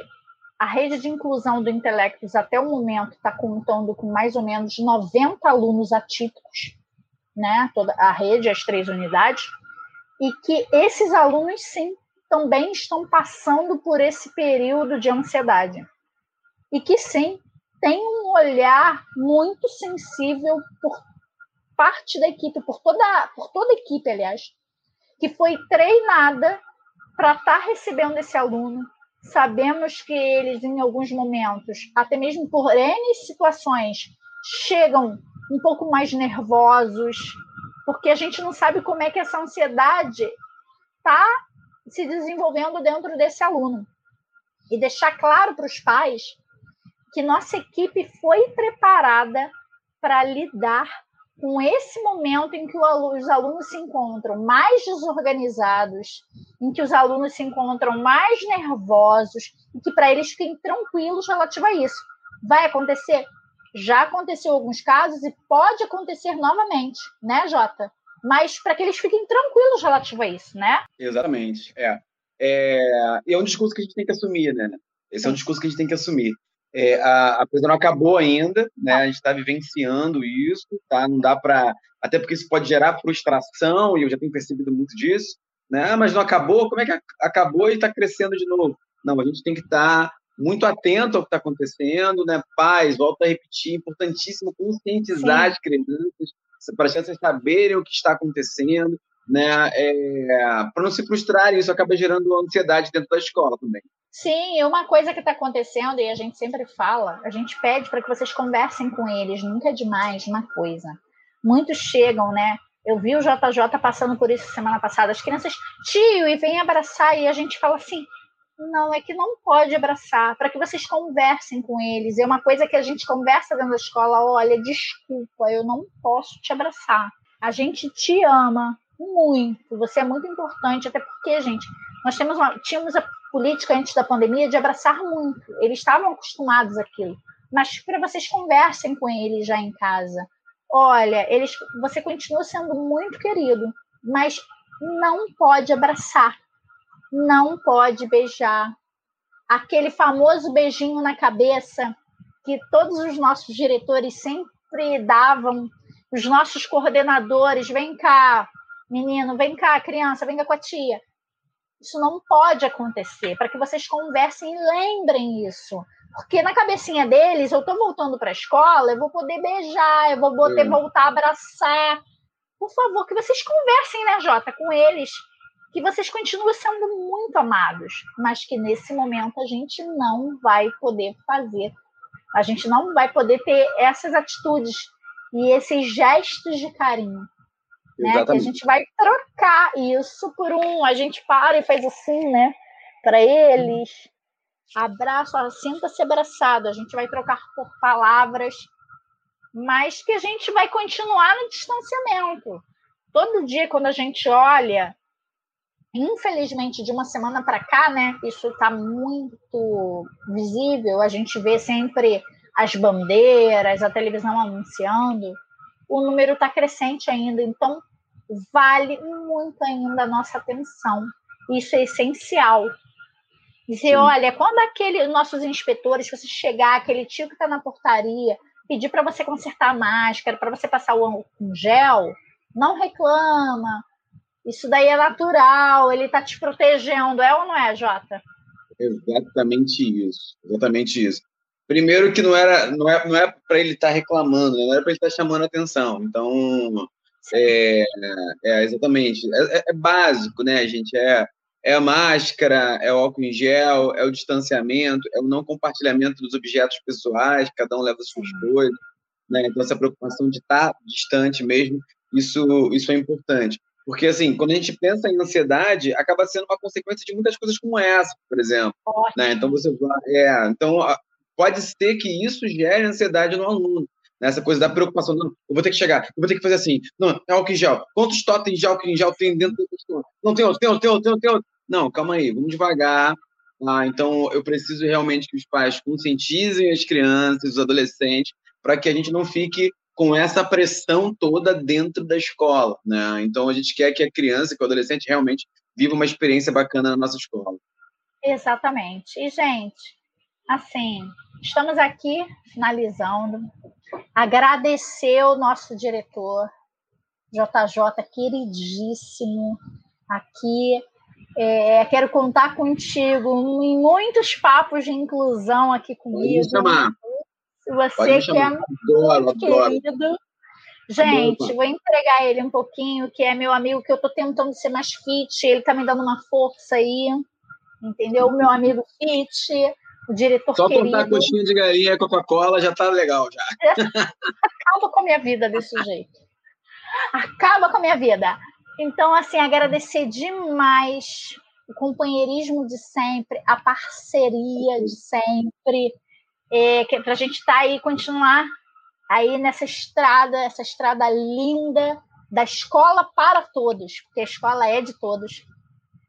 a rede de inclusão do Intelectus, até o momento, está contando com mais ou menos 90 alunos atípicos, né? Toda a rede, as três unidades, e que esses alunos, sim, também estão passando por esse período de ansiedade. E que, sim, tem um olhar muito sensível por parte da equipe, por toda, por toda a equipe, aliás, que foi treinada para estar tá recebendo esse aluno. Sabemos que eles, em alguns momentos, até mesmo por N situações, chegam um pouco mais nervosos, porque a gente não sabe como é que essa ansiedade está se desenvolvendo dentro desse aluno. E deixar claro para os pais que nossa equipe foi preparada para lidar com esse momento em que os alunos se encontram mais desorganizados, em que os alunos se encontram mais nervosos, e que para eles fiquem tranquilos relativo a isso. Vai acontecer? Já aconteceu alguns casos e pode acontecer novamente, né, Jota? Mas para que eles fiquem tranquilos relativo a isso, né? Exatamente. É. É, é um discurso que a gente tem que assumir, né? Esse é um discurso que a gente tem que assumir. É, a, a, coisa não acabou ainda, né? A gente está vivenciando isso, tá? Não dá para, até porque isso pode gerar frustração e eu já tenho percebido muito disso, né? Ah, mas não acabou? Como é que acabou e está crescendo de novo? Não, a gente tem que estar tá muito atento ao que está acontecendo, né? Pais, volto a repetir, importantíssimo conscientizar Sim. as crianças para as crianças saberem o que está acontecendo, né? É, para não se frustrarem, isso acaba gerando ansiedade dentro da escola também. Sim, uma coisa que está acontecendo, e a gente sempre fala, a gente pede para que vocês conversem com eles, nunca é demais uma coisa. Muitos chegam, né? Eu vi o JJ passando por isso semana passada. As crianças, tio, e vem abraçar, e a gente fala assim: não, é que não pode abraçar, para que vocês conversem com eles. É uma coisa que a gente conversa dentro da escola: olha, desculpa, eu não posso te abraçar. A gente te ama muito, você é muito importante, até porque, gente, nós temos uma, tínhamos a política antes da pandemia de abraçar muito. Eles estavam acostumados àquilo. Mas para vocês conversem com eles já em casa. Olha, eles, você continua sendo muito querido, mas não pode abraçar, não pode beijar. Aquele famoso beijinho na cabeça que todos os nossos diretores sempre davam, os nossos coordenadores, vem cá, menino, vem cá, criança, vem cá com a tia. Isso não pode acontecer, para que vocês conversem e lembrem isso. Porque na cabecinha deles, eu estou voltando para a escola, eu vou poder beijar, eu vou poder é. voltar a abraçar. Por favor, que vocês conversem, né, Jota, com eles, que vocês continuem sendo muito amados, mas que nesse momento a gente não vai poder fazer. A gente não vai poder ter essas atitudes e esses gestos de carinho. Né? Que a gente vai trocar isso por um. A gente para e faz assim, né? Para eles. Abraço, sinta-se abraçado. A gente vai trocar por palavras, mas que a gente vai continuar no distanciamento. Todo dia, quando a gente olha, infelizmente, de uma semana para cá, né? Isso está muito visível. A gente vê sempre as bandeiras, a televisão anunciando o número está crescente ainda, então vale muito ainda a nossa atenção. Isso é essencial. Dizer, Sim. olha, quando aquele nossos inspetores, você chegar, aquele tio que está na portaria, pedir para você consertar a máscara, para você passar o gel, não reclama. Isso daí é natural, ele está te protegendo, é ou não é, Jota? Exatamente isso, exatamente isso. Primeiro que não era, não é, não é para ele estar tá reclamando, né? não era para ele estar tá chamando atenção. Então, é, é exatamente, é, é, é, básico, né, gente? É, é a máscara, é o álcool em gel, é o distanciamento, é o não compartilhamento dos objetos pessoais, cada um leva suas coisas, né? Então essa preocupação de estar tá distante mesmo isso, isso é importante. Porque, assim, quando a gente pensa em ansiedade, acaba sendo uma consequência de muitas coisas como essa, por exemplo. Né? Então, você vai. É, então, pode ser que isso gere ansiedade no aluno. Né? Essa coisa da preocupação. Não, eu vou ter que chegar, eu vou ter que fazer assim. Não, é álcool em gel. Quantos totens de álcool em gel tem dentro do pessoa? Não, tem outro, tem outro, tem outro, tem outro. Não, calma aí, vamos devagar. Ah, então, eu preciso realmente que os pais conscientizem as crianças, os adolescentes, para que a gente não fique com essa pressão toda dentro da escola, né? Então a gente quer que a criança, que o adolescente realmente viva uma experiência bacana na nossa escola. Exatamente. E gente, assim, estamos aqui finalizando. Agradecer o nosso diretor, JJ, queridíssimo, aqui. É, quero contar contigo em muitos papos de inclusão aqui comigo. Pode chamar. Você que é adoro, muito adoro. querido. Gente, adoro. vou entregar ele um pouquinho, que é meu amigo, que eu tô tentando ser mais fit, ele tá me dando uma força aí, entendeu? Meu amigo fit, o diretor Só querido. Só contar coxinha de galinha e Coca-Cola já tá legal, já. Acaba com a minha vida desse jeito. Acaba com a minha vida. Então, assim, agradecer demais o companheirismo de sempre, a parceria de sempre, é, para a gente estar tá aí, continuar aí nessa estrada, essa estrada linda da escola para todos, porque a escola é de todos.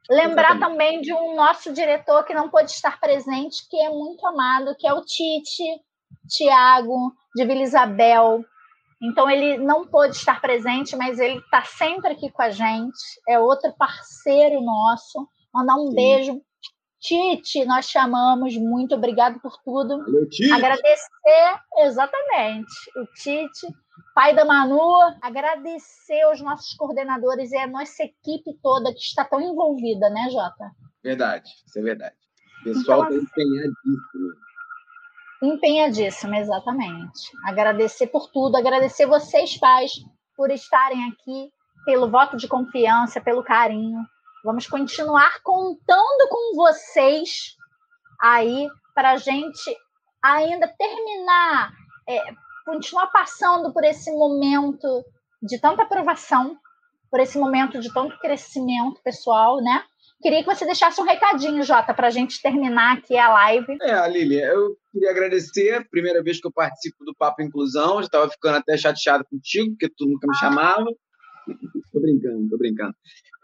Lembrar Exatamente. também de um nosso diretor que não pôde estar presente, que é muito amado, que é o Tite, Tiago, de Vila Isabel. Então, ele não pôde estar presente, mas ele está sempre aqui com a gente. É outro parceiro nosso. Mandar um Sim. beijo Tite, nós chamamos, muito obrigado por tudo. Valeu, Tite. Agradecer, exatamente, o Tite, pai da Manu, agradecer aos nossos coordenadores e a nossa equipe toda que está tão envolvida, né, Jota? Verdade, isso é verdade. O pessoal está então, assim, empenhadíssimo. Empenhadíssimo, exatamente. Agradecer por tudo, agradecer vocês, pais, por estarem aqui, pelo voto de confiança, pelo carinho. Vamos continuar contando com vocês aí para a gente ainda terminar, é, continuar passando por esse momento de tanta aprovação, por esse momento de tanto crescimento pessoal, né? Queria que você deixasse um recadinho, Jota, para a gente terminar aqui a live. É, Lili, eu queria agradecer. Primeira vez que eu participo do Papo Inclusão, já estava ficando até chateado contigo, porque tu nunca me chamava. tô brincando, tô brincando.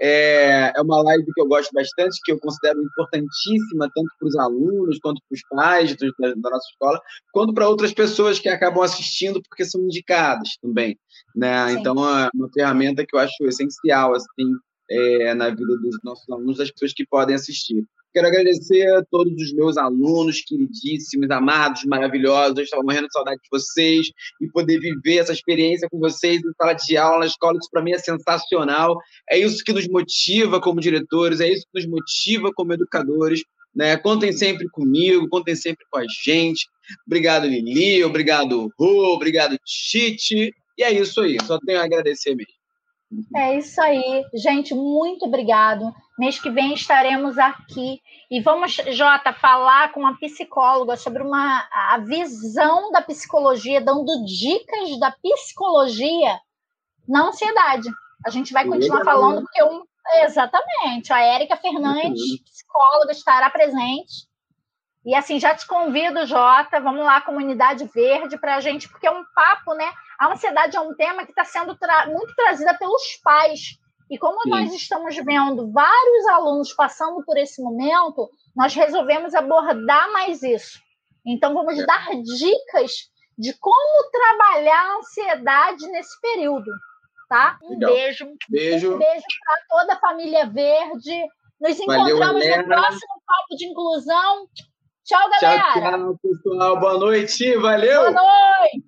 É, é uma live que eu gosto bastante, que eu considero importantíssima, tanto para os alunos, quanto para os pais da, da nossa escola, quanto para outras pessoas que acabam assistindo, porque são indicadas também. Né? Então, é uma ferramenta que eu acho essencial assim, é, na vida dos nossos alunos, das pessoas que podem assistir. Quero agradecer a todos os meus alunos queridíssimos, amados, maravilhosos. Estava morrendo de saudade de vocês e poder viver essa experiência com vocês em sala de aula, na escola. Isso para mim é sensacional. É isso que nos motiva como diretores, é isso que nos motiva como educadores. Né? Contem sempre comigo, contem sempre com a gente. Obrigado, Lili, obrigado, Rô, obrigado, Tite. E é isso aí, só tenho a agradecer mesmo. É isso aí. Gente, muito obrigado. Mês que vem estaremos aqui e vamos, Jota, falar com uma psicóloga sobre uma, a visão da psicologia, dando dicas da psicologia na ansiedade. A gente vai continuar falando, porque um, exatamente, a Érica Fernandes, psicóloga, estará presente. E assim, já te convido, Jota, vamos lá, comunidade verde, para a gente, porque é um papo, né? A ansiedade é um tema que está sendo tra muito trazida pelos pais. E como Sim. nós estamos vendo vários alunos passando por esse momento, nós resolvemos abordar mais isso. Então, vamos é. dar dicas de como trabalhar a ansiedade nesse período. Tá? Um Legal. beijo. Beijo. Um beijo para toda a família verde. Nos encontramos Valeu, no próximo Papo de Inclusão. Tchau, galera. Tchau, tchau, pessoal. Boa noite. Valeu. Boa noite.